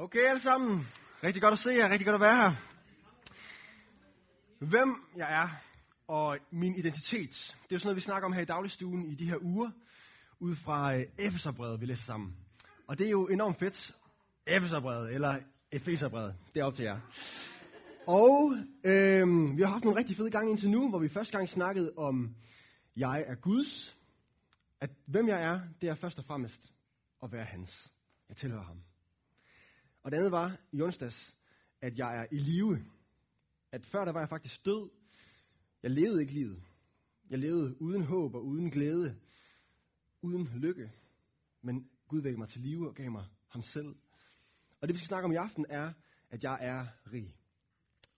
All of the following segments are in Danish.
Okay alle sammen. Rigtig godt at se jer. Rigtig godt at være her. Hvem jeg er og min identitet. Det er jo sådan noget, vi snakker om her i dagligstuen i de her uger. Ud fra øh, Efeserbrevet, vi læser sammen. Og det er jo enormt fedt. Efeserbrevet, eller Efeserbrevet. Det er op til jer. Og øh, vi har haft nogle rigtig fede gange indtil nu, hvor vi første gang snakkede om, jeg er Guds. At hvem jeg er, det er først og fremmest at være hans. Jeg tilhører ham. Og det andet var i onsdags, at jeg er i live. At før der var jeg faktisk død. Jeg levede ikke livet. Jeg levede uden håb og uden glæde. Uden lykke. Men Gud vækkede mig til live og gav mig ham selv. Og det vi skal snakke om i aften er, at jeg er rig.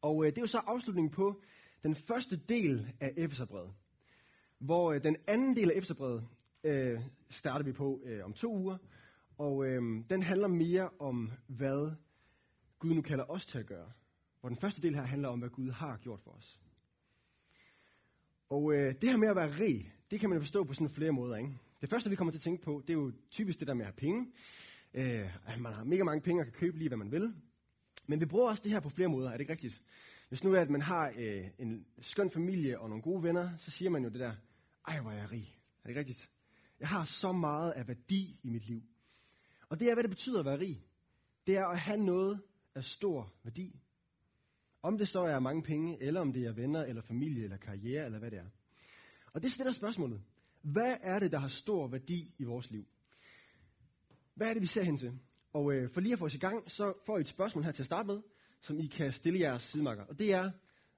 Og øh, det er jo så afslutningen på den første del af Efeserbrevet. Hvor øh, den anden del af Efeserbrevet øh, starter vi på øh, om to uger. Og øh, den handler mere om, hvad Gud nu kalder os til at gøre. Hvor den første del her handler om, hvad Gud har gjort for os. Og øh, det her med at være rig, det kan man forstå på sådan flere måder. Ikke? Det første, vi kommer til at tænke på, det er jo typisk det der med at have penge. Øh, at man har mega mange penge og kan købe lige, hvad man vil. Men vi bruger også det her på flere måder, er det ikke rigtigt? Hvis nu er, at man har øh, en skøn familie og nogle gode venner, så siger man jo det der, ej hvor er jeg rig. Er det ikke rigtigt? Jeg har så meget af værdi i mit liv. Og det er, hvad det betyder at være rig. Det er at have noget af stor værdi. Om det så er mange penge, eller om det er venner, eller familie, eller karriere, eller hvad det er. Og det stiller spørgsmålet. Hvad er det, der har stor værdi i vores liv? Hvad er det, vi ser hen til? Og øh, for lige at få os i gang, så får I et spørgsmål her til at starte med, som I kan stille jeres sidemarker. Og det er,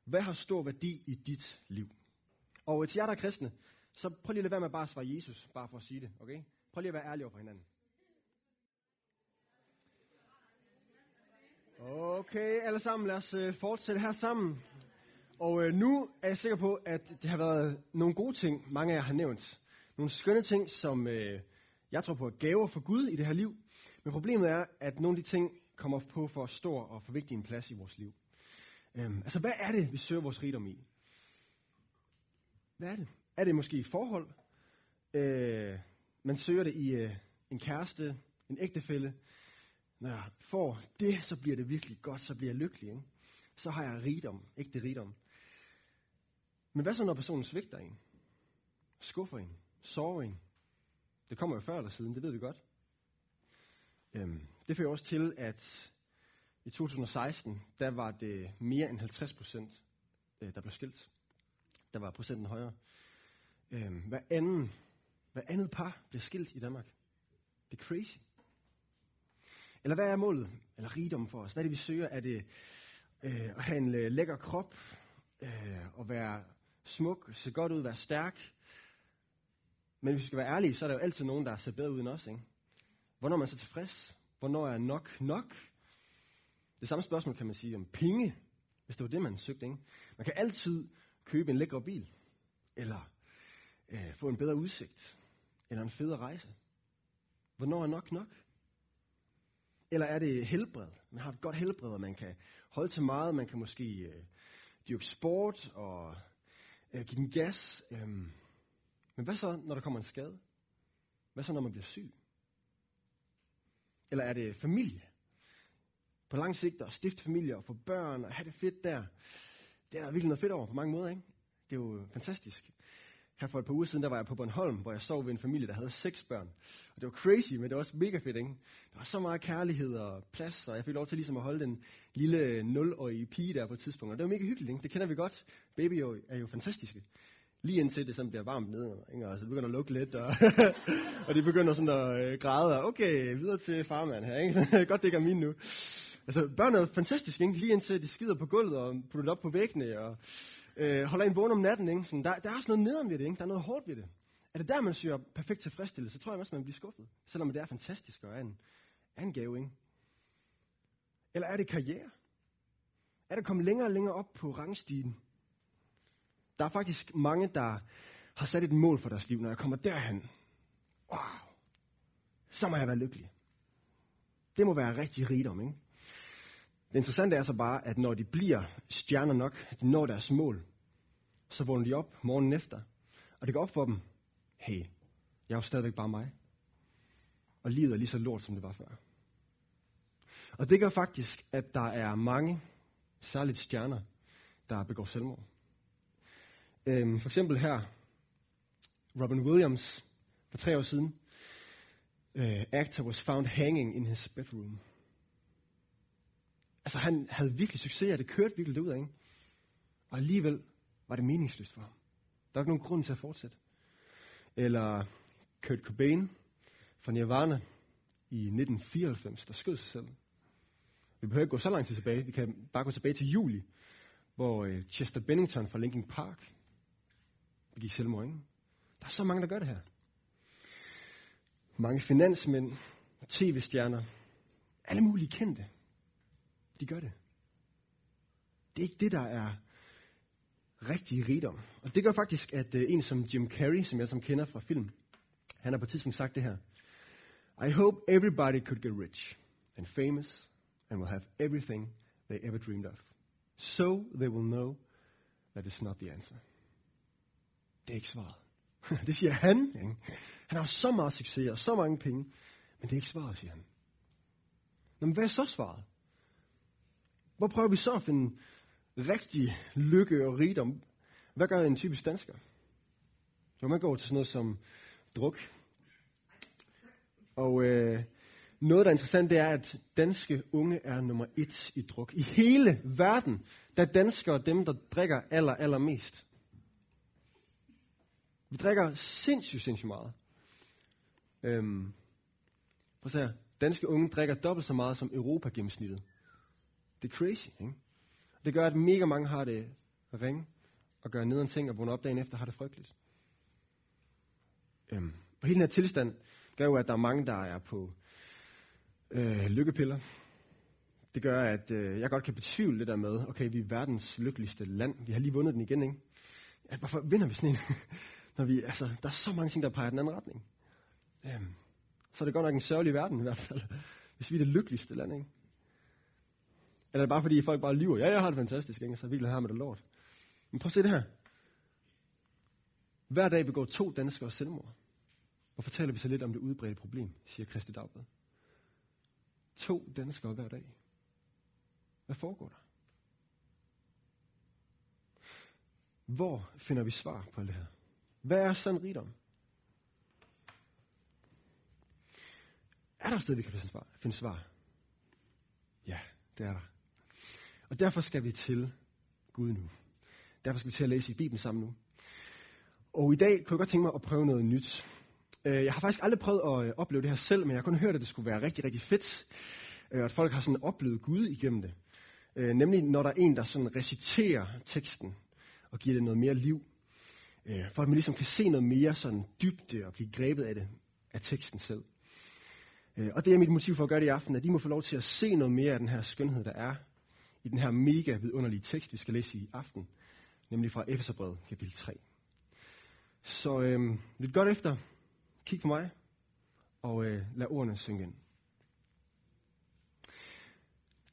hvad har stor værdi i dit liv? Og øh, til jer, der er kristne, så prøv lige at lade være med bare at svare Jesus, bare for at sige det, okay? Prøv lige at være ærlig over for hinanden. Okay, alle sammen, lad os øh, fortsætte her sammen. Og øh, nu er jeg sikker på, at det har været nogle gode ting, mange af jer har nævnt. Nogle skønne ting, som øh, jeg tror på er gaver for Gud i det her liv. Men problemet er, at nogle af de ting kommer på for stor og for vigtig en plads i vores liv. Øhm, altså, hvad er det, vi søger vores rigdom i? Hvad er det? Er det måske i forhold? Øh, man søger det i øh, en kæreste, en ægtefælle, når jeg får det, så bliver det virkelig godt, så bliver jeg lykkelig. Ikke? Så har jeg rigdom, ikke det rigdom. Men hvad så, når personen svigter en? Skuffer en? Sover en? Det kommer jo før eller siden, det ved vi godt. Øhm, det fører også til, at i 2016, der var det mere end 50 procent, øh, der blev skilt. Der var procenten højere. Øhm, hver, anden, hver andet par blev skilt i Danmark. Det er crazy. Eller hvad er målet? Eller rigdom for os? Hvad er det, vi søger? Er det øh, at have en øh, lækker krop? Øh, at være smuk? Se godt ud? Være stærk? Men hvis vi skal være ærlige, så er der jo altid nogen, der ser bedre ud end os. Ikke? Hvornår er man så tilfreds? Hvornår er nok nok? Det samme spørgsmål kan man sige om penge, hvis det var det, man søgte. Ikke? Man kan altid købe en lækker bil, eller øh, få en bedre udsigt, eller en federe rejse. Hvornår er nok nok? Eller er det helbred? Man har et godt helbred, og man kan holde til meget. Man kan måske øh, dyrke sport og øh, give den gas. Øhm. Men hvad så, når der kommer en skade? Hvad så, når man bliver syg? Eller er det familie? På lang sigt at stifte familie og få børn og have det fedt der. Det er virkelig noget fedt over på mange måder, ikke? Det er jo fantastisk. Her for et par uger siden, der var jeg på Bornholm, hvor jeg sov ved en familie, der havde seks børn. Og det var crazy, men det var også mega fedt, ikke? Der var så meget kærlighed og plads, og jeg fik lov til ligesom at holde den lille 0-årige pige der på et tidspunkt. Og det var mega hyggeligt, ikke? Det kender vi godt. Baby er jo fantastiske. Lige indtil det sådan bliver varmt nede, ikke? Altså, og så begynder at lukke lidt, og, og de begynder sådan at øh, græde, og okay, videre til farmand her, ikke? godt det ikke er min nu. Altså, børn er fantastisk, ikke? Lige indtil de skider på gulvet og putter det op på væggene, og øh, holder en vågen om natten. Ikke? Sådan, der, der er også noget nederen ved det. Ikke? Der er noget hårdt ved det. Er det der, man søger perfekt tilfredsstillelse, så tror jeg også, man bliver skuffet. Selvom det er fantastisk og er en, er en gave. Ikke? Eller er det karriere? Er det kommet længere og længere op på rangstigen? Der er faktisk mange, der har sat et mål for deres liv, når jeg kommer derhen. Wow, så må jeg være lykkelig. Det må være rigtig rigdom, ikke? Det interessante er så bare, at når de bliver stjerner nok, at de når deres mål, så vågner de op morgenen efter, og det går op for dem, hey, jeg er jo stadigvæk bare mig. Og livet er lige så lort, som det var før. Og det gør faktisk, at der er mange, særligt stjerner, der begår selvmord. Øhm, for eksempel her, Robin Williams, for tre år siden, uh, actor was found hanging in his bedroom. Altså han havde virkelig succes, og det kørte virkelig ud af, ikke? Og alligevel var det meningsløst for ham. Der var ikke nogen grund til at fortsætte. Eller Kurt Cobain fra Nirvana i 1994, der skød sig selv. Vi behøver ikke gå så langt tilbage. Vi kan bare gå tilbage til juli, hvor øh, Chester Bennington fra Linkin Park begik selvmord. Ikke? Der er så mange, der gør det her. Mange finansmænd, tv-stjerner, alle mulige kendte, de gør det. Det er ikke det, der er rigtig rigdom. Og det gør faktisk, at øh, en som Jim Carrey, som jeg som kender fra film, han har på et tidspunkt sagt det her. I hope everybody could get rich and famous and will have everything they ever dreamed of. So they will know that it's not the answer. Det er ikke svaret. det siger han. Ikke? Han har så meget succes og så mange penge, men det er ikke svaret, siger han. Nå, men hvad er så svaret? Hvor prøver vi så at finde rigtig lykke og rigdom? Hvad gør en typisk dansker? Når man går til sådan noget som druk. Og øh, noget, der er interessant, det er, at danske unge er nummer et i druk. I hele verden, der er danskere dem, der drikker aller, aller mest. Vi drikker sindssygt, sindssygt meget. Øhm, prøv at se her. Danske unge drikker dobbelt så meget som Europa gennemsnittet. Det er crazy, ikke? Det gør, at mega mange har det ringe og gør nederen ting og vågner op dagen efter har det frygteligt. Øhm, og hele den her tilstand gør jo, at der er mange, der er på øh, lykkepiller. Det gør, at øh, jeg godt kan betvivle det der med, okay, vi er verdens lykkeligste land. Vi har lige vundet den igen, ikke? Ja, hvorfor vinder vi sådan en? Når vi, altså, der er så mange ting, der peger i den anden retning. Øhm, så er det godt nok en sørgelig verden i hvert fald, hvis vi er det lykkeligste land, ikke? Eller er det bare fordi folk bare lyver? Ja, jeg har det fantastisk, ikke? så virkelig har med det lort. Men prøv at se det her. Hver dag begår to danskere selvmord. Og fortæller vi så lidt om det udbredte problem, siger Kristi Dagblad. To danskere hver dag. Hvad foregår der? Hvor finder vi svar på alt det her? Hvad er sand rigdom? Er der et sted, vi kan finde svar? Finde svar? Ja, det er der. Og derfor skal vi til Gud nu. Derfor skal vi til at læse i Bibelen sammen nu. Og i dag kunne jeg godt tænke mig at prøve noget nyt. Øh, jeg har faktisk aldrig prøvet at øh, opleve det her selv, men jeg har kun hørt, at det skulle være rigtig, rigtig fedt. Øh, at folk har sådan oplevet Gud igennem det. Nemlig når der er en, der sådan reciterer teksten og giver det noget mere liv. For at man ligesom kan se noget mere sådan dybde og blive grebet af det, af teksten selv. Og det er mit motiv for at gøre det i aften, at de må få lov til at se noget mere af den her skønhed, der er i den her mega vidunderlige tekst, vi skal læse i aften, nemlig fra Efeserbrevet kapitel 3. Så øh, lidt godt efter, kig på mig, og øh, lad ordene synge ind.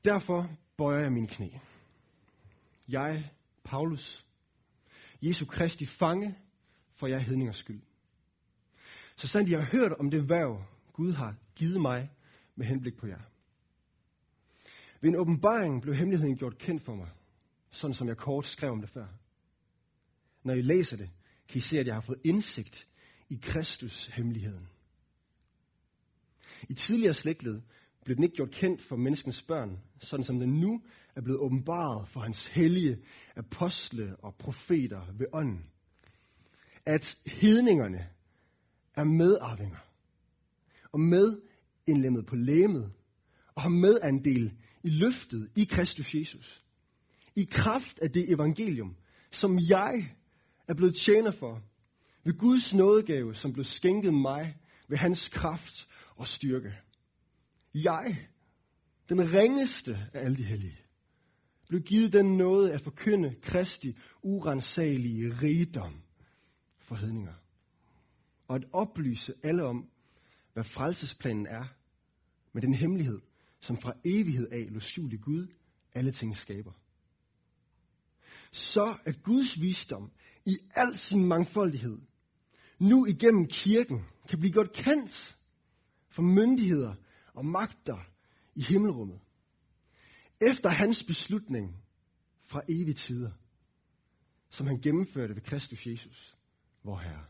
Derfor bøjer jeg mine knæ. Jeg, Paulus, Jesu Kristi fange, for jeg hedningers skyld. Så sandt jeg har hørt om det værv, Gud har givet mig med henblik på jer. Ved en åbenbaring blev hemmeligheden gjort kendt for mig, sådan som jeg kort skrev om det før. Når I læser det, kan I se, at jeg har fået indsigt i Kristus hemmeligheden. I tidligere slægtled blev den ikke gjort kendt for menneskens børn, sådan som den nu er blevet åbenbaret for hans hellige apostle og profeter ved ånden. At hedningerne er medarvinger og med indlemmet på læmet og har medandel i løftet i Kristus Jesus. I kraft af det evangelium, som jeg er blevet tjener for, ved Guds nådegave, som blev skænket mig ved hans kraft og styrke. Jeg, den ringeste af alle de hellige, blev givet den nåde at forkynde Kristi urensagelige rigdom for hedninger. Og at oplyse alle om, hvad frelsesplanen er med den hemmelighed, som fra evighed af lå skjult i Gud, alle ting skaber. Så at Guds visdom i al sin mangfoldighed nu igennem kirken kan blive godt kendt for myndigheder og magter i himmelrummet. efter hans beslutning fra evige tider, som han gennemførte ved Kristus Jesus, vor Herre.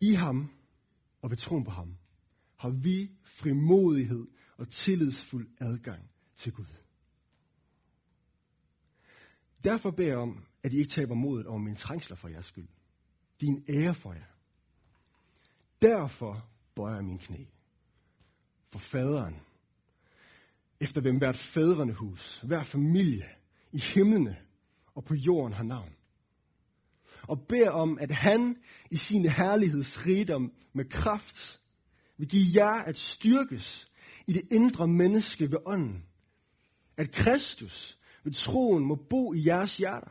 I ham og ved troen på ham har vi frimodighed og tillidsfuld adgang til Gud. Derfor beder jeg om, at I ikke taber modet over mine trængsler for jeres skyld. Din ære for jer. Derfor bøjer jeg min knæ. For faderen, efter hvem hvert fædrene hus, hver familie i himlene og på jorden har navn. Og beder om, at han i sin herligheds rigdom med kraft vil give jer at styrkes i det indre menneske ved ånden. At Kristus ved troen må bo i jeres hjerter.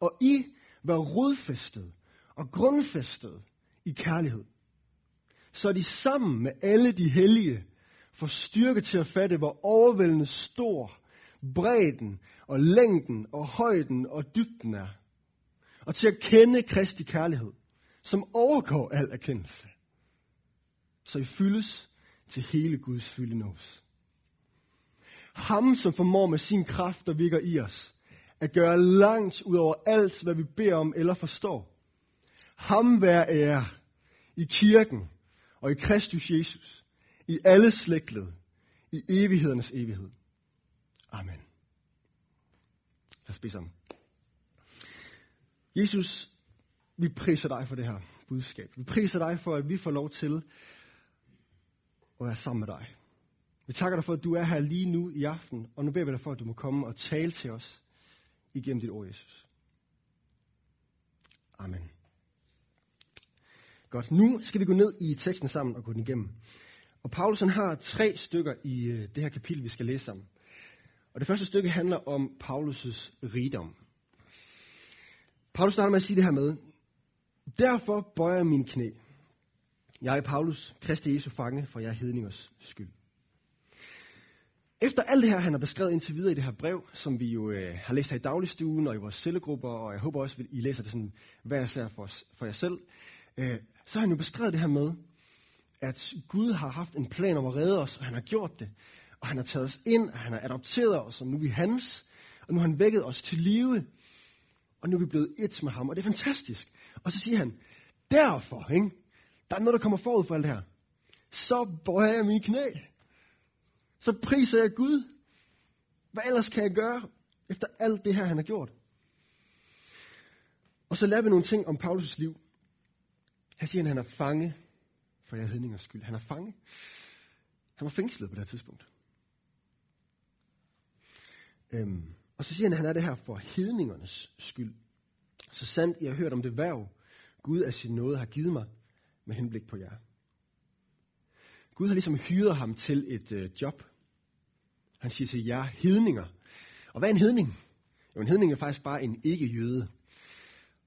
Og I være rodfæstet og grundfæstet i kærlighed. Så de sammen med alle de hellige får styrke til at fatte, hvor overvældende stor bredden og længden og højden og dybden er. Og til at kende Kristi kærlighed, som overgår al erkendelse. Så I fyldes til hele Guds fylde nås. Ham, som formår med sin kraft, der virker i os, at gøre langt ud over alt, hvad vi beder om eller forstår. Ham være ære i kirken og i Kristus Jesus, i alle slægtled, i evighedernes evighed. Amen. Lad os bede sammen. Jesus, vi priser dig for det her budskab. Vi priser dig for, at vi får lov til at være sammen med dig. Vi takker dig for, at du er her lige nu i aften, og nu beder vi dig for, at du må komme og tale til os igennem dit ord, Jesus. Amen. Godt, nu skal vi gå ned i teksten sammen og gå den igennem. Og Paulus han har tre stykker i øh, det her kapitel, vi skal læse sammen. Og det første stykke handler om Paulus' rigdom. Paulus starter med at sige det her med, Derfor bøjer min knæ. Jeg er Paulus, Kristi Jesu fange, for jeg er hedningers skyld. Efter alt det her, han har beskrevet indtil videre i det her brev, som vi jo øh, har læst her i dagligstuen og i vores cellegrupper, og jeg håber også, at I læser det sådan hver især for, for jer selv, øh, så har han jo beskrevet det her med, at Gud har haft en plan om at redde os, og han har gjort det. Og han har taget os ind, og han har adopteret os, og nu er vi hans, og nu har han vækket os til live, og nu er vi blevet et med ham, og det er fantastisk. Og så siger han, derfor, ikke? Der er noget, der kommer forud for alt det her. Så bøjer jeg mine knæ så priser jeg Gud. Hvad ellers kan jeg gøre efter alt det her, han har gjort? Og så lærer vi nogle ting om Paulus' liv. Her siger han, at han er fange for jeg hedningers skyld. Han er fange. Han var fængslet på det her tidspunkt. Øhm, og så siger han, at han er det her for hedningernes skyld. Så sandt, jeg har hørt om det værv, Gud af sin nåde har givet mig med henblik på jer. Gud har ligesom hyret ham til et øh, job. Han siger til jer hedninger. Og hvad er en hedning? Jo, en hedning er faktisk bare en ikke-jøde.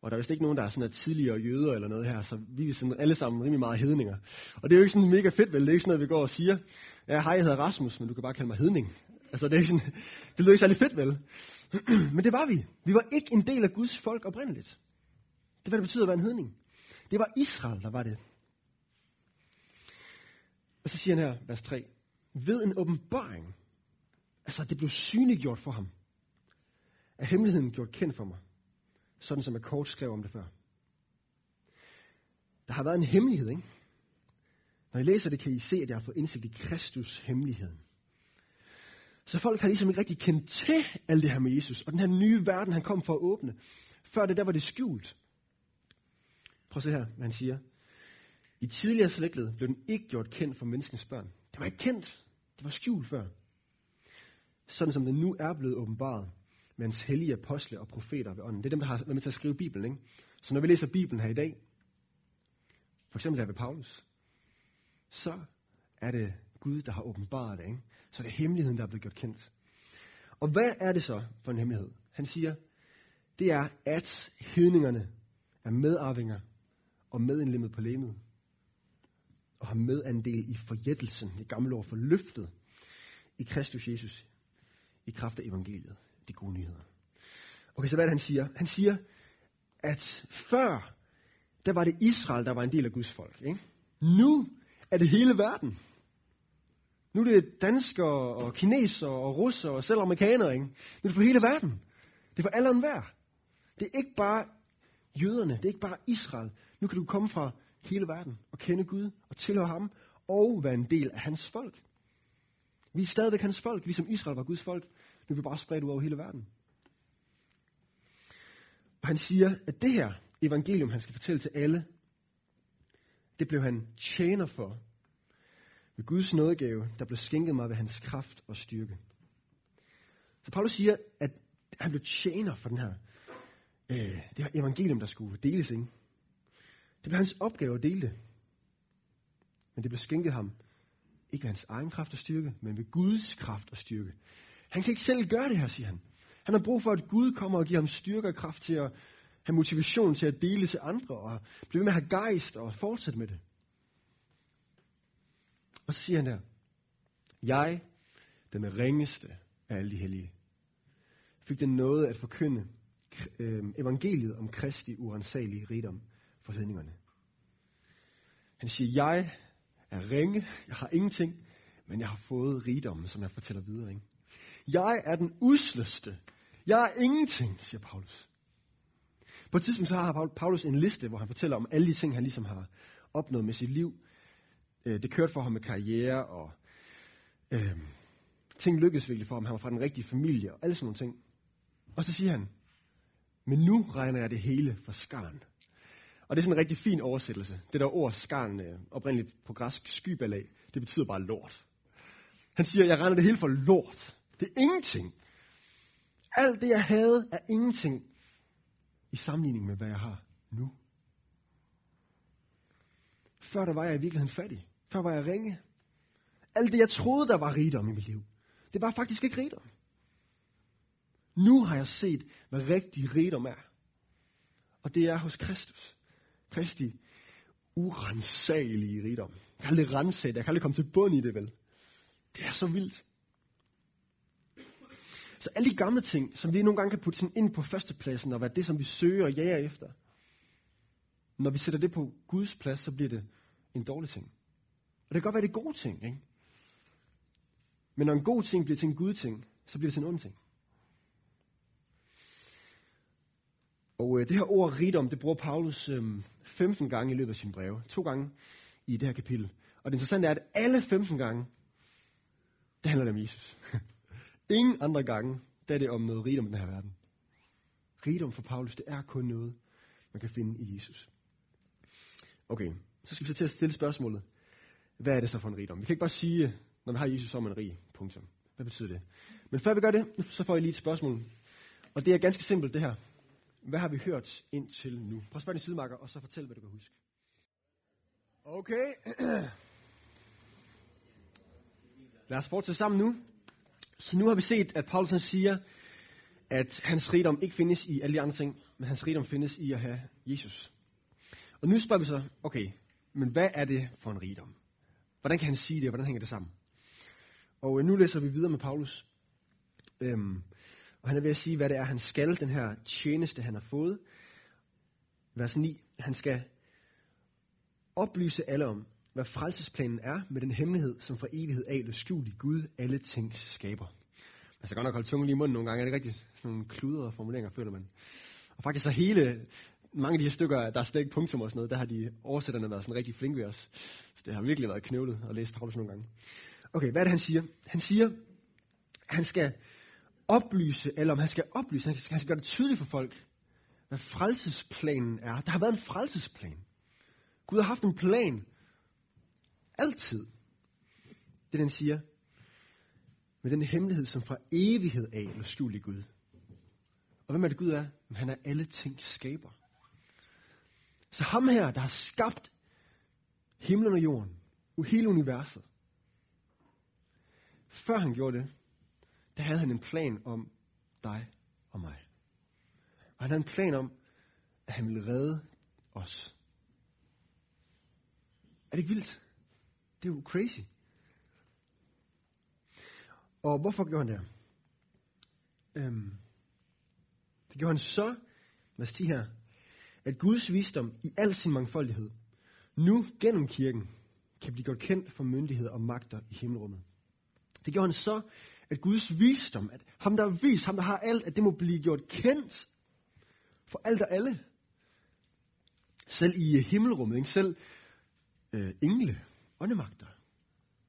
Og der er vist ikke nogen, der er sådan tidligere jøder eller noget her, så vi er sådan alle sammen rimelig meget hedninger. Og det er jo ikke sådan mega fedt, vel? Det er ikke sådan noget, vi går og siger, ja, hej, jeg hedder Rasmus, men du kan bare kalde mig hedning. Altså, det, er ikke sådan, det lyder ikke særlig fedt, vel? men det var vi. Vi var ikke en del af Guds folk oprindeligt. Det var, det betyder at være en hedning. Det var Israel, der var det. Og så siger han her, vers 3. Ved en åbenbaring. Altså, det blev synliggjort for ham. at hemmeligheden gjort kendt for mig. Sådan som jeg kort skrev om det før. Der har været en hemmelighed, ikke? Når I læser det, kan I se, at jeg har fået indsigt i Kristus hemmeligheden. Så folk har ligesom ikke rigtig kendt til alt det her med Jesus, og den her nye verden, han kom for at åbne. Før det, der var det skjult. Prøv at se her, hvad han siger. I tidligere slægtled blev den ikke gjort kendt for menneskens børn. Det var ikke kendt. Det var skjult før. Sådan som den nu er blevet åbenbaret med hans hellige apostle og profeter ved ånden. Det er dem, der har været med til at skrive Bibelen. Ikke? Så når vi læser Bibelen her i dag, for eksempel her ved Paulus, så er det Gud, der har åbenbaret det. Ikke? Så det er hemmeligheden, der er blevet gjort kendt. Og hvad er det så for en hemmelighed? Han siger, det er, at hedningerne er medarvinger og medindlemmet på lemet og har medandel i forjættelsen, i gamle år for løftet, i Kristus Jesus, i kraft af evangeliet, de gode nyheder. Okay, så hvad er det, han siger? Han siger, at før, der var det Israel, der var en del af Guds folk. Ikke? Nu er det hele verden. Nu er det danskere og kinesere og russere og selv amerikanere, ikke? Nu er det for hele verden. Det er for alle og enhver. Det er ikke bare jøderne, det er ikke bare Israel. Nu kan du komme fra hele verden og kende Gud og tilhøre ham og være en del af hans folk. Vi er stadigvæk hans folk, ligesom Israel var Guds folk. Nu er vi bare spredt ud over hele verden. Og han siger, at det her evangelium, han skal fortælle til alle, det blev han tjener for ved Guds nådegave, der blev skænket mig ved hans kraft og styrke. Så Paulus siger, at han blev tjener for den her, øh, det her evangelium, der skulle deles. Ikke? Det blev hans opgave at dele det. Men det blev skænket ham, ikke ved hans egen kraft og styrke, men ved Guds kraft og styrke. Han kan ikke selv gøre det her, siger han. Han har brug for, at Gud kommer og giver ham styrke og kraft til at have motivation til at dele til andre, og blive ved med at have gejst og fortsætte med det. Og så siger han der, jeg, den ringeste af alle de hellige, fik den noget at forkynde øh, evangeliet om Kristi urensagelige rigdom for hedningerne. Han siger, jeg er ringe, jeg har ingenting, men jeg har fået rigdommen, som jeg fortæller videre. Ikke? Jeg er den usleste. Jeg er ingenting, siger Paulus. På et tidspunkt så har Paulus en liste, hvor han fortæller om alle de ting, han ligesom har opnået med sit liv. Øh, det kørte for ham med karriere, og øh, ting lykkedes virkelig for ham. Han var fra den rigtige familie, og alle sådan nogle ting. Og så siger han, men nu regner jeg det hele for skarn. Og det er sådan en rigtig fin oversættelse. Det der ord skarn, øh, oprindeligt på græsk skybalag, det betyder bare lort. Han siger, jeg regner det hele for lort. Det er ingenting. Alt det, jeg havde, er ingenting i sammenligning med, hvad jeg har nu. Før der var jeg i virkeligheden fattig. Før var jeg ringe. Alt det, jeg troede, der var rigdom i mit liv, det var faktisk ikke rigdom. Nu har jeg set, hvad rigtig rigdom er. Og det er hos Kristus. Kristi urensagelige rigdom. Jeg kan aldrig rense det. Jeg kan aldrig komme til bund i det, vel? Det er så vildt. Så alle de gamle ting, som vi nogle gange kan putte ind på førstepladsen, og være det, som vi søger og jager efter, når vi sætter det på Guds plads, så bliver det en dårlig ting. Og det kan godt være, det er gode ting, ikke? Men når en god ting bliver til en gud ting, så bliver det til en ond ting. Og øh, det her ord rigdom, det bruger Paulus øh, 15 gange i løbet af sin breve. To gange i det her kapitel. Og det interessante er, at alle 15 gange, det handler det om Jesus. Ingen andre gange, der er det om noget rigdom i den her verden. Rigdom for Paulus, det er kun noget, man kan finde i Jesus. Okay, så skal vi så til at stille spørgsmålet. Hvad er det så for en rigdom? Vi kan ikke bare sige, når vi har Jesus, så er man rig. Punktum. Hvad betyder det? Men før vi gør det, så får jeg lige et spørgsmål. Og det er ganske simpelt det her. Hvad har vi hørt indtil nu? Prøv at spørge din sidemarker, og så fortæl, hvad du kan huske. Okay. Lad os fortsætte sammen nu. Så nu har vi set, at Paulus siger, at hans rigdom ikke findes i alle de andre ting, men hans rigdom findes i at have Jesus. Og nu spørger vi så, okay, men hvad er det for en rigdom? Hvordan kan han sige det, og hvordan hænger det sammen? Og øh, nu læser vi videre med Paulus. Øhm, og han er ved at sige, hvad det er, han skal, den her tjeneste, han har fået. Vers 9. Han skal oplyse alle om, hvad frelsesplanen er med den hemmelighed, som fra evighed af lå skjult i Gud alle ting skaber. Man skal godt nok holde tungen lige i munden nogle gange. Er det rigtigt? Sådan nogle kludrede formuleringer, føler man. Og faktisk så hele, mange af de her stykker, der er slet ikke punktum og sådan noget, der har de oversætterne været sådan rigtig flinke ved os. Så det har virkelig været knøvlet at læse Paulus nogle gange. Okay, hvad er det, han siger? Han siger, han skal oplyse, eller om han skal oplyse, han skal, han skal gøre det tydeligt for folk, hvad frelsesplanen er. Der har været en frelsesplan. Gud har haft en plan. Altid. Det den siger. Med den hemmelighed, som fra evighed af lå skjult i Gud. Og hvem er det Gud er? Han er alle ting skaber. Så ham her, der har skabt himlen og jorden, og hele universet. Før han gjorde det, der havde han en plan om dig og mig. Og han havde en plan om, at han ville redde os. Er det ikke vildt? Det er jo crazy. Og hvorfor gjorde han det? Øhm, det gjorde han så, lad os her, at Guds visdom i al sin mangfoldighed, nu gennem kirken, kan blive godt kendt for myndigheder og magter i himmelrummet. Det gjorde han så, at Guds visdom, at ham der er vis, ham der har alt, at det må blive gjort kendt for alt og alle. Selv i himmelrummet, ikke? selv øh, engle, åndemagter.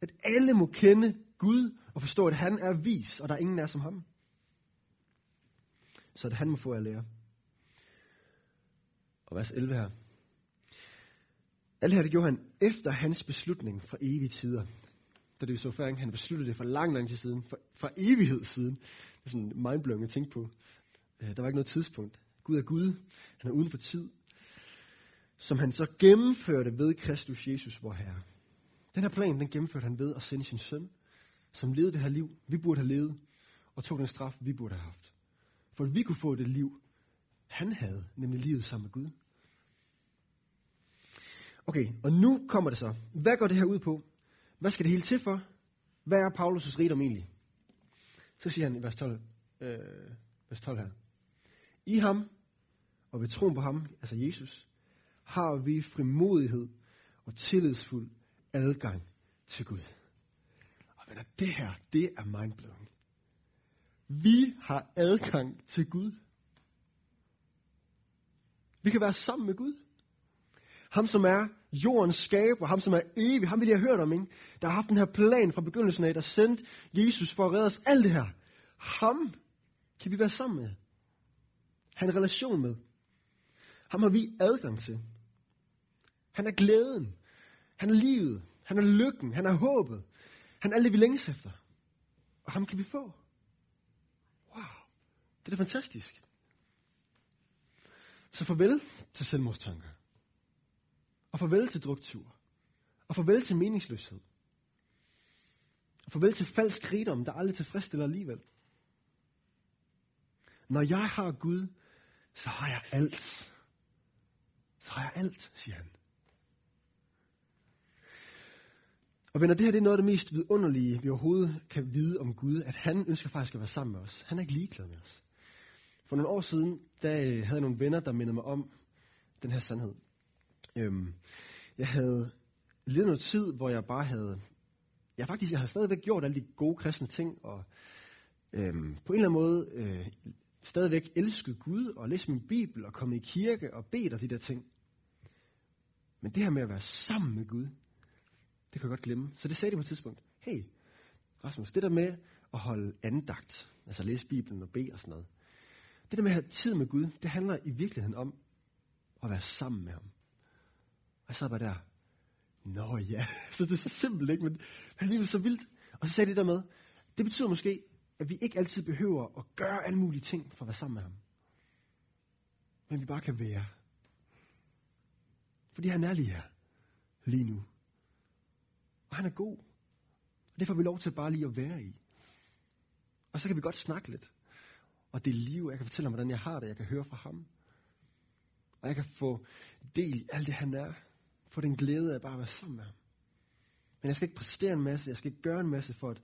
At alle må kende Gud og forstå, at han er vis, og der er ingen er som ham. Så at han må få at lære. Og vers 11 her. Alt her det gjorde han efter hans beslutning fra evige tider. Da det så før, han besluttede det for lang, lang tid siden. For, for evighed siden. Det er sådan mindblowing at tænke på. Øh, der var ikke noget tidspunkt. Gud er Gud. Han er uden for tid. Som han så gennemførte ved Kristus Jesus, vor Herre. Den her plan, den gennemførte han ved at sende sin søn, som levede det her liv, vi burde have levet, og tog den straf, vi burde have haft. For at vi kunne få det liv, han havde, nemlig livet sammen med Gud. Okay, og nu kommer det så. Hvad går det her ud på? Hvad skal det hele til for? Hvad er Paulus' rigdom egentlig? Så siger han i vers 12, øh, vers 12 her. I ham, og ved troen på ham, altså Jesus, har vi frimodighed og tillidsfuld adgang til Gud. Og venner, det her, det er mindblowing. Vi har adgang til Gud. Vi kan være sammen med Gud. Ham, som er jordens skaber, ham, som er evig, ham vil jeg have hørt om, ikke? der har haft den her plan fra begyndelsen af, der sendte Jesus for at redde os alt det her. Ham kan vi være sammen med. Han en relation med. Ham har vi adgang til. Han er glæden. Han er livet. Han er lykken. Han er håbet. Han er alt det, vi længes efter. Og ham kan vi få. Wow. Det er da fantastisk. Så farvel til selvmordstanker. Og farvel til druktur. Og farvel til meningsløshed. Og farvel til falsk rigdom, der aldrig tilfredsstiller alligevel. Når jeg har Gud, så har jeg alt. Så har jeg alt, siger han. Og venner, det her det er noget af det mest vidunderlige, vi overhovedet kan vide om Gud, at han ønsker faktisk at være sammen med os. Han er ikke ligeglad med os. For nogle år siden, der øh, havde jeg nogle venner, der mindede mig om den her sandhed. Øhm, jeg havde lidt noget tid, hvor jeg bare havde... Jeg faktisk, jeg havde stadigvæk gjort alle de gode kristne ting, og øhm, på en eller anden måde øh, stadigvæk elsket Gud, og læst min bibel, og kommet i kirke, og bedt og de der ting. Men det her med at være sammen med Gud, det kan jeg godt glemme. Så det sagde de på et tidspunkt. Hey, Rasmus, det der med at holde andagt, altså læse Bibelen og bede og sådan noget, det der med at have tid med Gud, det handler i virkeligheden om at være sammen med ham. Og jeg sad bare der, nå ja, så det er så simpelt, ikke? Men men alligevel så vildt. Og så sagde det der med, det betyder måske, at vi ikke altid behøver at gøre alle mulige ting for at være sammen med ham. Men vi bare kan være. Fordi han er lige her, lige nu. Og han er god. Og det får vi lov til bare lige at være i. Og så kan vi godt snakke lidt. Og det er liv, jeg kan fortælle ham, hvordan jeg har det. Jeg kan høre fra ham. Og jeg kan få del i alt det, han er. Få den glæde af bare at være sammen med ham. Men jeg skal ikke præstere en masse. Jeg skal ikke gøre en masse for at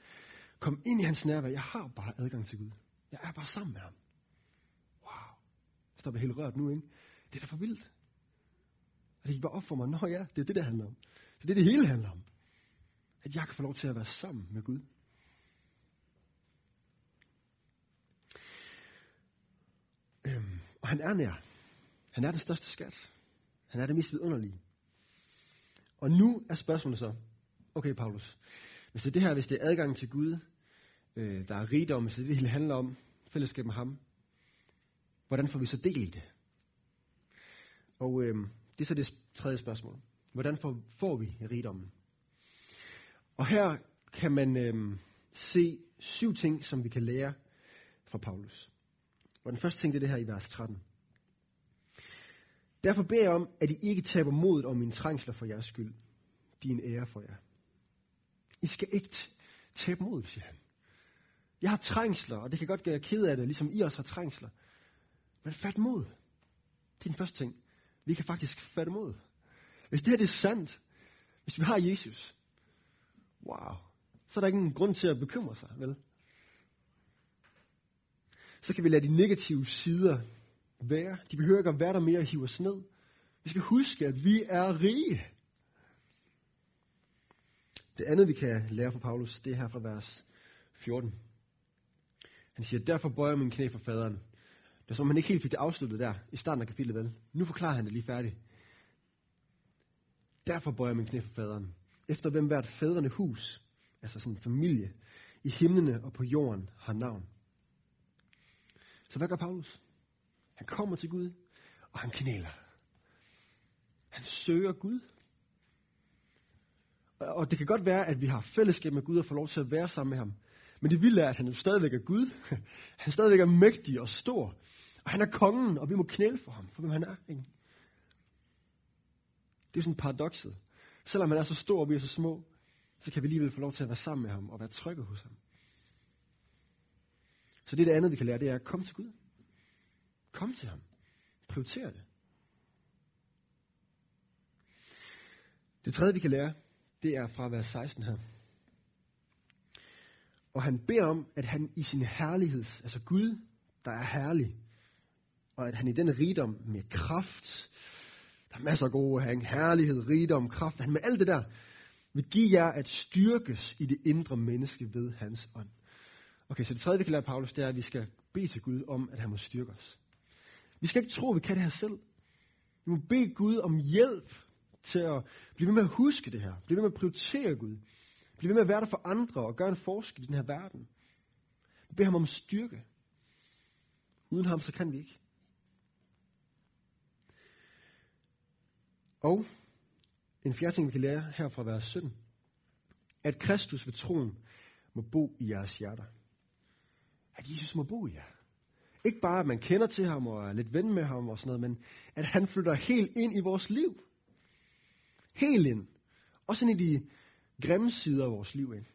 komme ind i hans nærvær. Jeg har bare adgang til Gud. Jeg er bare sammen med ham. Wow. Jeg står helt rørt nu, ikke? Det er da for vildt. Og det gik bare op for mig. Nå ja, det er det, det handler om. Så det er det hele handler om at jeg kan få lov til at være sammen med Gud. Øhm, og han er nær. Han er den største skat. Han er det mest vidunderlige. Og nu er spørgsmålet så, okay Paulus, hvis det er det her, hvis det er adgang til Gud, øh, der er rigdom, hvis det er det hele handler om, fællesskab med ham, hvordan får vi så del i det? Og øh, det er så det tredje spørgsmål. Hvordan får, får vi rigdommen? Og her kan man øh, se syv ting, som vi kan lære fra Paulus. Og den første ting det er det her i vers 13. Derfor beder jeg om, at I ikke taber modet om mine trængsler for jeres skyld. Din ære for jer. I skal ikke tabe modet, siger han. Jeg har trængsler, og det kan godt gøre ked af det, ligesom I også har trængsler. Men fat mod. Det er den første ting. Vi kan faktisk fatte mod. Hvis det her det er sandt, hvis vi har Jesus, Wow. Så er der ingen grund til at bekymre sig, vel? Så kan vi lade de negative sider være. De behøver ikke at være der mere og hive os ned. Vi skal huske, at vi er rige. Det andet, vi kan lære fra Paulus, det er her fra vers 14. Han siger, derfor bøjer jeg min knæ for faderen. Det er som om han ikke helt fik det afsluttet der i starten af kapitlet, vel? Nu forklarer han det lige færdigt. Derfor bøjer jeg min knæ for faderen. Efter hvem hvert fædrene hus, altså sådan en familie, i himlene og på jorden har navn. Så hvad gør Paulus? Han kommer til Gud, og han knæler. Han søger Gud. Og det kan godt være, at vi har fællesskab med Gud og får lov til at være sammen med ham. Men det vilde er, at han jo stadigvæk er Gud. Han stadigvæk er mægtig og stor. Og han er kongen, og vi må knæle for ham, for hvem han er. Ikke? Det er sådan paradokset. Selvom han er så stor, og vi er så små, så kan vi alligevel få lov til at være sammen med ham og være trygge hos ham. Så det er det andet, vi kan lære, det er at komme til Gud. Kom til ham. Prioriter det. Det tredje, vi kan lære, det er fra vers 16 her. Og han beder om, at han i sin herlighed, altså Gud, der er herlig, og at han i den rigdom med kraft, der er masser af gode her, herlighed, rigdom, kraft, han med alt det der, vil give jer at styrkes i det indre menneske ved hans ånd. Okay, så det tredje, vi kan lære Paulus, det er, at vi skal bede til Gud om, at han må styrke os. Vi skal ikke tro, at vi kan det her selv. Vi må bede Gud om hjælp til at blive ved med at huske det her. Blive ved med at prioritere Gud. Blive ved med at være der for andre og gøre en forskel i den her verden. Vi beder ham om styrke. Uden ham, så kan vi ikke. Og en fjerde ting, vi kan lære her fra vers 17. At Kristus ved troen må bo i jeres hjerter. At Jesus må bo i jer. Ikke bare, at man kender til ham og er lidt ven med ham og sådan noget, men at han flytter helt ind i vores liv. Helt ind. Også ind i de grimme sider af vores liv. Ikke?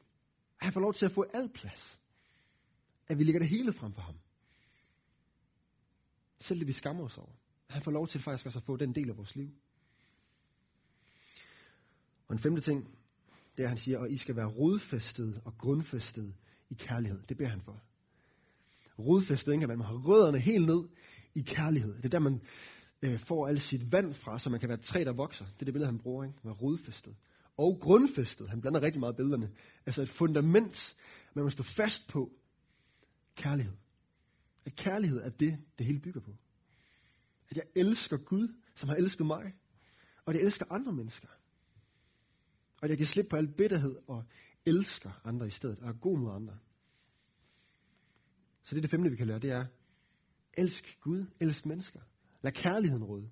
At han får lov til at få al plads. At vi lægger det hele frem for ham. Selv det vi skammer os over. At han får lov til faktisk også at få den del af vores liv. Og en femte ting, det er, at han siger, at I skal være rodfæstet og grundfæstet i kærlighed. Det beder han for. Rodfæstet, ikke? at man har rødderne helt ned i kærlighed. Det er der, man øh, får alt sit vand fra, så man kan være et træ, der vokser. Det er det billede, han bruger. Ikke? Være rodfæstet. Og grundfæstet. Han blander rigtig meget billederne. Altså et fundament, man må stå fast på. Kærlighed. At kærlighed er det, det hele bygger på. At jeg elsker Gud, som har elsket mig. Og at jeg elsker andre mennesker. Og at jeg kan slippe på al bitterhed og elsker andre i stedet. Og er god mod andre. Så det er det femte, vi kan lære. Det er, elsk Gud, elsk mennesker. Lad kærligheden råde.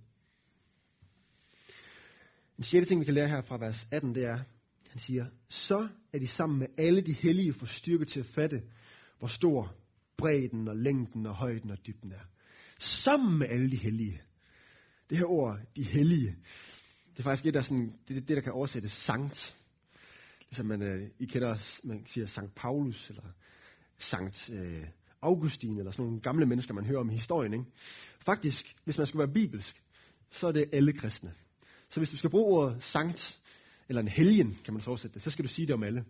En sjette ting, vi kan lære her fra vers 18, det er, han siger, så er de sammen med alle de hellige for styrke til at fatte, hvor stor bredden og længden og højden og dybden er. Sammen med alle de hellige. Det her ord, de hellige, det er faktisk et, der, sådan, det, det, der kan oversættes sankt. Ligesom man, øh, I kender, man siger Sankt Paulus, eller Sankt øh, Augustin, eller sådan nogle gamle mennesker, man hører om i historien. Ikke? Faktisk, hvis man skal være bibelsk, så er det alle kristne. Så hvis du skal bruge ordet sankt, eller en helgen, kan man så oversætte det, så skal du sige det om alle.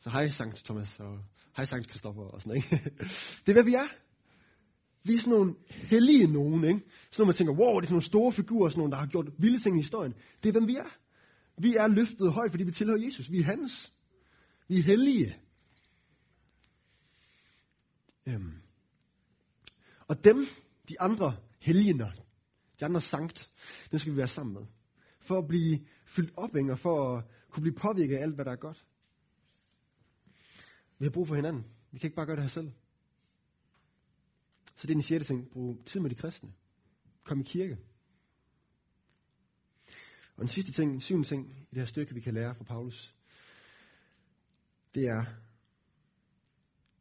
Så hej Sankt Thomas, og hej Sankt Kristoffer, og sådan ikke? Det er, hvad vi er. Vi er sådan nogle hellige nogen, ikke? Sådan nogle, man tænker, wow, det er sådan nogle store figurer, sådan nogle, der har gjort vilde ting i historien. Det er, hvem vi er. Vi er løftet højt, fordi vi tilhører Jesus. Vi er hans. Vi er hellige. Øhm. Og dem, de andre helgener, de andre sankt, dem skal vi være sammen med. For at blive fyldt op, Inger, for at kunne blive påvirket af alt, hvad der er godt. Vi har brug for hinanden. Vi kan ikke bare gøre det her selv. Så det er den sjette ting. Brug tid med de kristne. Kom i kirke. Og den sidste ting, den syvende ting i det her stykke, vi kan lære fra Paulus, det er,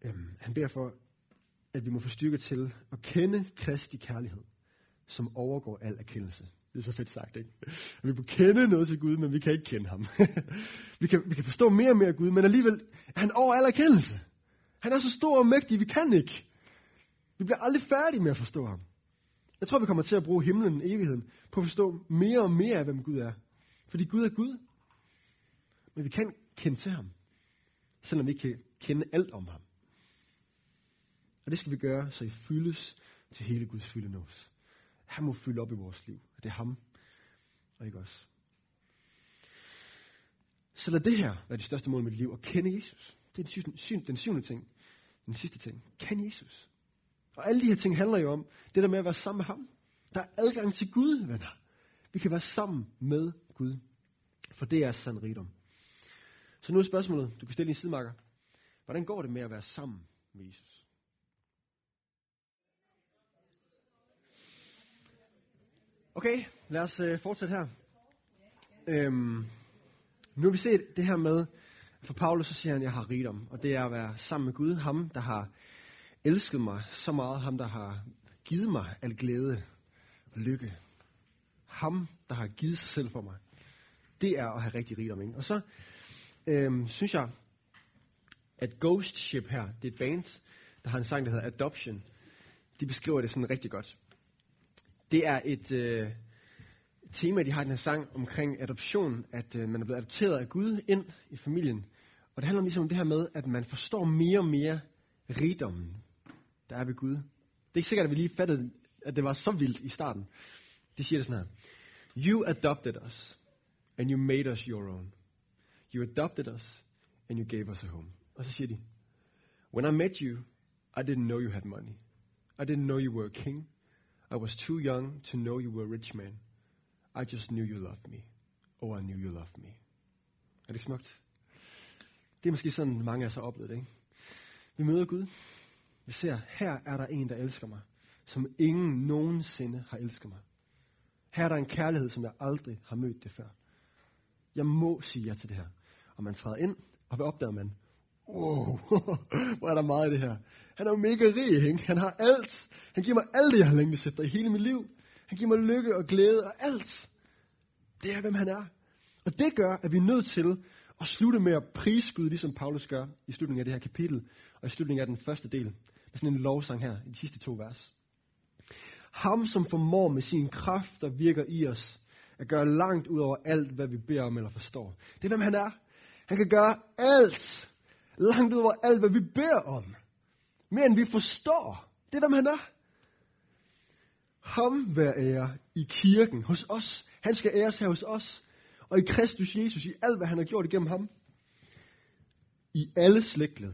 øhm, han beder for, at vi må få styrke til at kende Kristi kærlighed, som overgår al erkendelse. Det er så fedt sagt, ikke? Vi må kende noget til Gud, men vi kan ikke kende ham. vi, kan, vi kan forstå mere og mere af Gud, men alligevel er han over al erkendelse. Han er så stor og mægtig, vi kan ikke. Vi bliver aldrig færdige med at forstå ham. Jeg tror, vi kommer til at bruge himlen evigheden på at forstå mere og mere af, hvem Gud er. Fordi Gud er Gud. Men vi kan kende til ham, selvom vi ikke kan kende alt om ham. Og det skal vi gøre, så I fyldes til hele Guds fylde nås. Han må fylde op i vores liv. Det er ham, og ikke os. Så lad det her være det største mål med mit liv, at kende Jesus. Det er den syvende, syvende, den syvende ting. Den sidste ting. Kan Jesus? Og alle de her ting handler jo om det der med at være sammen med ham. Der er adgang til Gud, venner. Vi kan være sammen med Gud. For det er sand rigdom. Så nu er spørgsmålet, du kan stille din sidemarker. Hvordan går det med at være sammen med Jesus? Okay, lad os øh, fortsætte her. Øhm, nu har vi set det her med, for Paulus så siger han, jeg har rigdom. Og det er at være sammen med Gud, ham der har elsket mig så meget, ham der har givet mig al glæde og lykke. Ham, der har givet sig selv for mig. Det er at have rigtig rigdom. Ikke? Og så øhm, synes jeg, at Ghost Ship her, det er et band, der har en sang, der hedder Adoption. De beskriver det sådan rigtig godt. Det er et øh, tema, de har i den her sang omkring adoption, at øh, man er blevet adopteret af Gud ind i familien. Og det handler ligesom om det her med, at man forstår mere og mere rigdommen, der er ved Gud. Det er ikke sikkert, at vi lige fattede, at det var så vildt i starten. De siger det sådan her. You adopted us, and you made us your own. You adopted us, and you gave us a home. Og så siger de, When I met you, I didn't know you had money. I didn't know you were a king. I was too young to know you were a rich man. I just knew you loved me. Oh, I knew you loved me. Er det ikke smukt? Det er måske sådan, mange af os har oplevet det, ikke? Vi møder Gud. Vi ser, her er der en, der elsker mig, som ingen nogensinde har elsket mig. Her er der en kærlighed, som jeg aldrig har mødt det før. Jeg må sige ja til det her. Og man træder ind, og hvad opdager man? Wow, hvor er der meget i det her. Han er jo mega rig, ikke? Han har alt. Han giver mig alt det, jeg har længtes efter i hele mit liv. Han giver mig lykke og glæde og alt. Det er, hvem han er. Og det gør, at vi er nødt til at slutte med at prisbyde, ligesom Paulus gør i slutningen af det her kapitel, og i slutningen af den første del. Med sådan en lovsang her, i de sidste to vers. Ham, som formår med sin kraft, der virker i os, at gøre langt ud over alt, hvad vi beder om eller forstår. Det er, hvem han er. Han kan gøre alt, langt ud over alt, hvad vi beder om. Mere end vi forstår. Det er, hvem han er. Ham vær ære i kirken hos os. Han skal æres her hos os. Og i Kristus Jesus, i alt, hvad han har gjort igennem ham. I alle slægtled.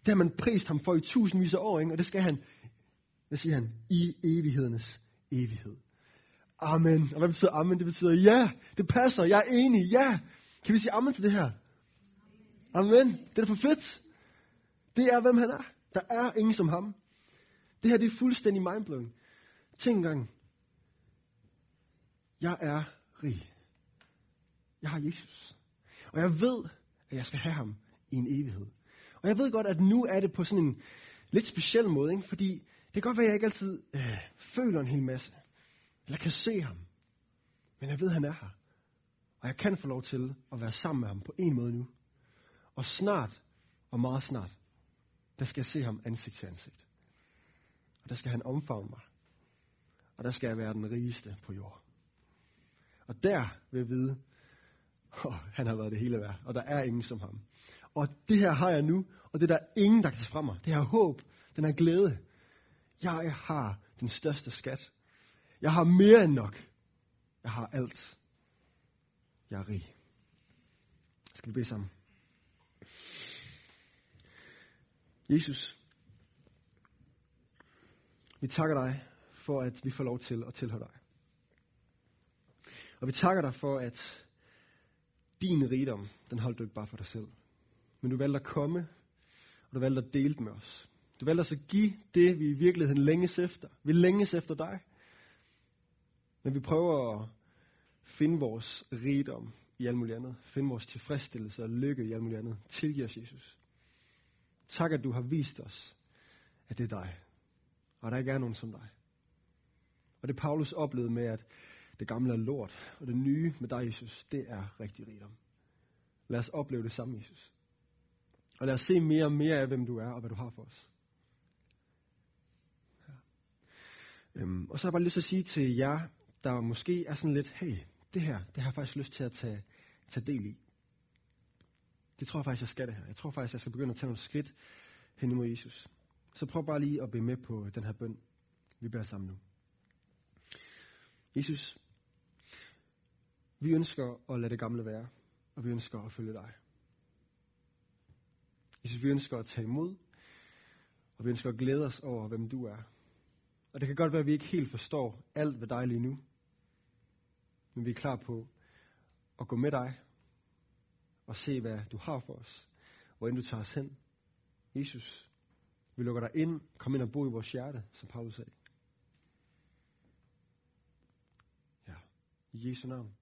Det har man prist ham for i tusindvis af år, ikke? og det skal han, hvad siger han, i evighedernes evighed. Amen. Og hvad betyder amen? Det betyder ja, det passer, jeg er enig, ja. Kan vi sige amen til det her? Amen. Det er for fedt. Det er, hvem han er. Der er ingen som ham. Det her, det er fuldstændig mindblowing. Tænk engang. Jeg er rig. Jeg har Jesus. Og jeg ved, at jeg skal have ham i en evighed. Og jeg ved godt, at nu er det på sådan en lidt speciel måde, ikke? fordi det kan godt være, at jeg ikke altid øh, føler en hel masse, eller kan se ham. Men jeg ved, at han er her. Og jeg kan få lov til at være sammen med ham på en måde nu. Og snart, og meget snart, der skal jeg se ham ansigt til ansigt. Og der skal han omfavne mig. Og der skal jeg være den rigeste på jord. Og der vil jeg vide, oh, han har været det hele værd, og der er ingen som ham. Og det her har jeg nu, og det er der ingen, der kan tage fra mig. Det her håb, den her glæde. Jeg har den største skat. Jeg har mere end nok. Jeg har alt. Jeg er rig. Skal vi bede sammen? Jesus, vi takker dig for, at vi får lov til at tilhøre dig. Og vi takker dig for, at din rigdom, den holdt du ikke bare for dig selv. Men du valgte at komme, og du valgte at dele den med os. Du valgte os at give det, vi i virkeligheden længes efter. Vi længes efter dig. Men vi prøver at finde vores rigdom i alt muligt andet. Finde vores tilfredsstillelse og lykke i alt muligt andet. Tilgiv os, Jesus. Tak, at du har vist os, at det er dig. Og der ikke er nogen som dig. Og det Paulus oplevede med, at det gamle er lort, og det nye med dig, Jesus, det er rigtig rigdom. Lad os opleve det samme, Jesus. Og lad os se mere og mere af, hvem du er, og hvad du har for os. Ja. Øhm, og så har jeg bare lyst til at sige til jer, der måske er sådan lidt, hey, det her, det har jeg faktisk lyst til at tage, tage del i. Det tror jeg faktisk, jeg skal det her. Jeg tror faktisk, jeg skal begynde at tage nogle skridt hen imod Jesus. Så prøv bare lige at blive med på den her bøn. Vi beder sammen nu. Jesus, vi ønsker at lade det gamle være, og vi ønsker at følge dig. Jesus, vi ønsker at tage imod, og vi ønsker at glæde os over, hvem du er. Og det kan godt være, at vi ikke helt forstår alt ved dig lige nu. Men vi er klar på at gå med dig og se, hvad du har for os. Hvor end du tager os hen. Jesus, vi lukker dig ind. Kom ind og bo i vores hjerte, som Paulus sagde. Ja, i Jesu navn.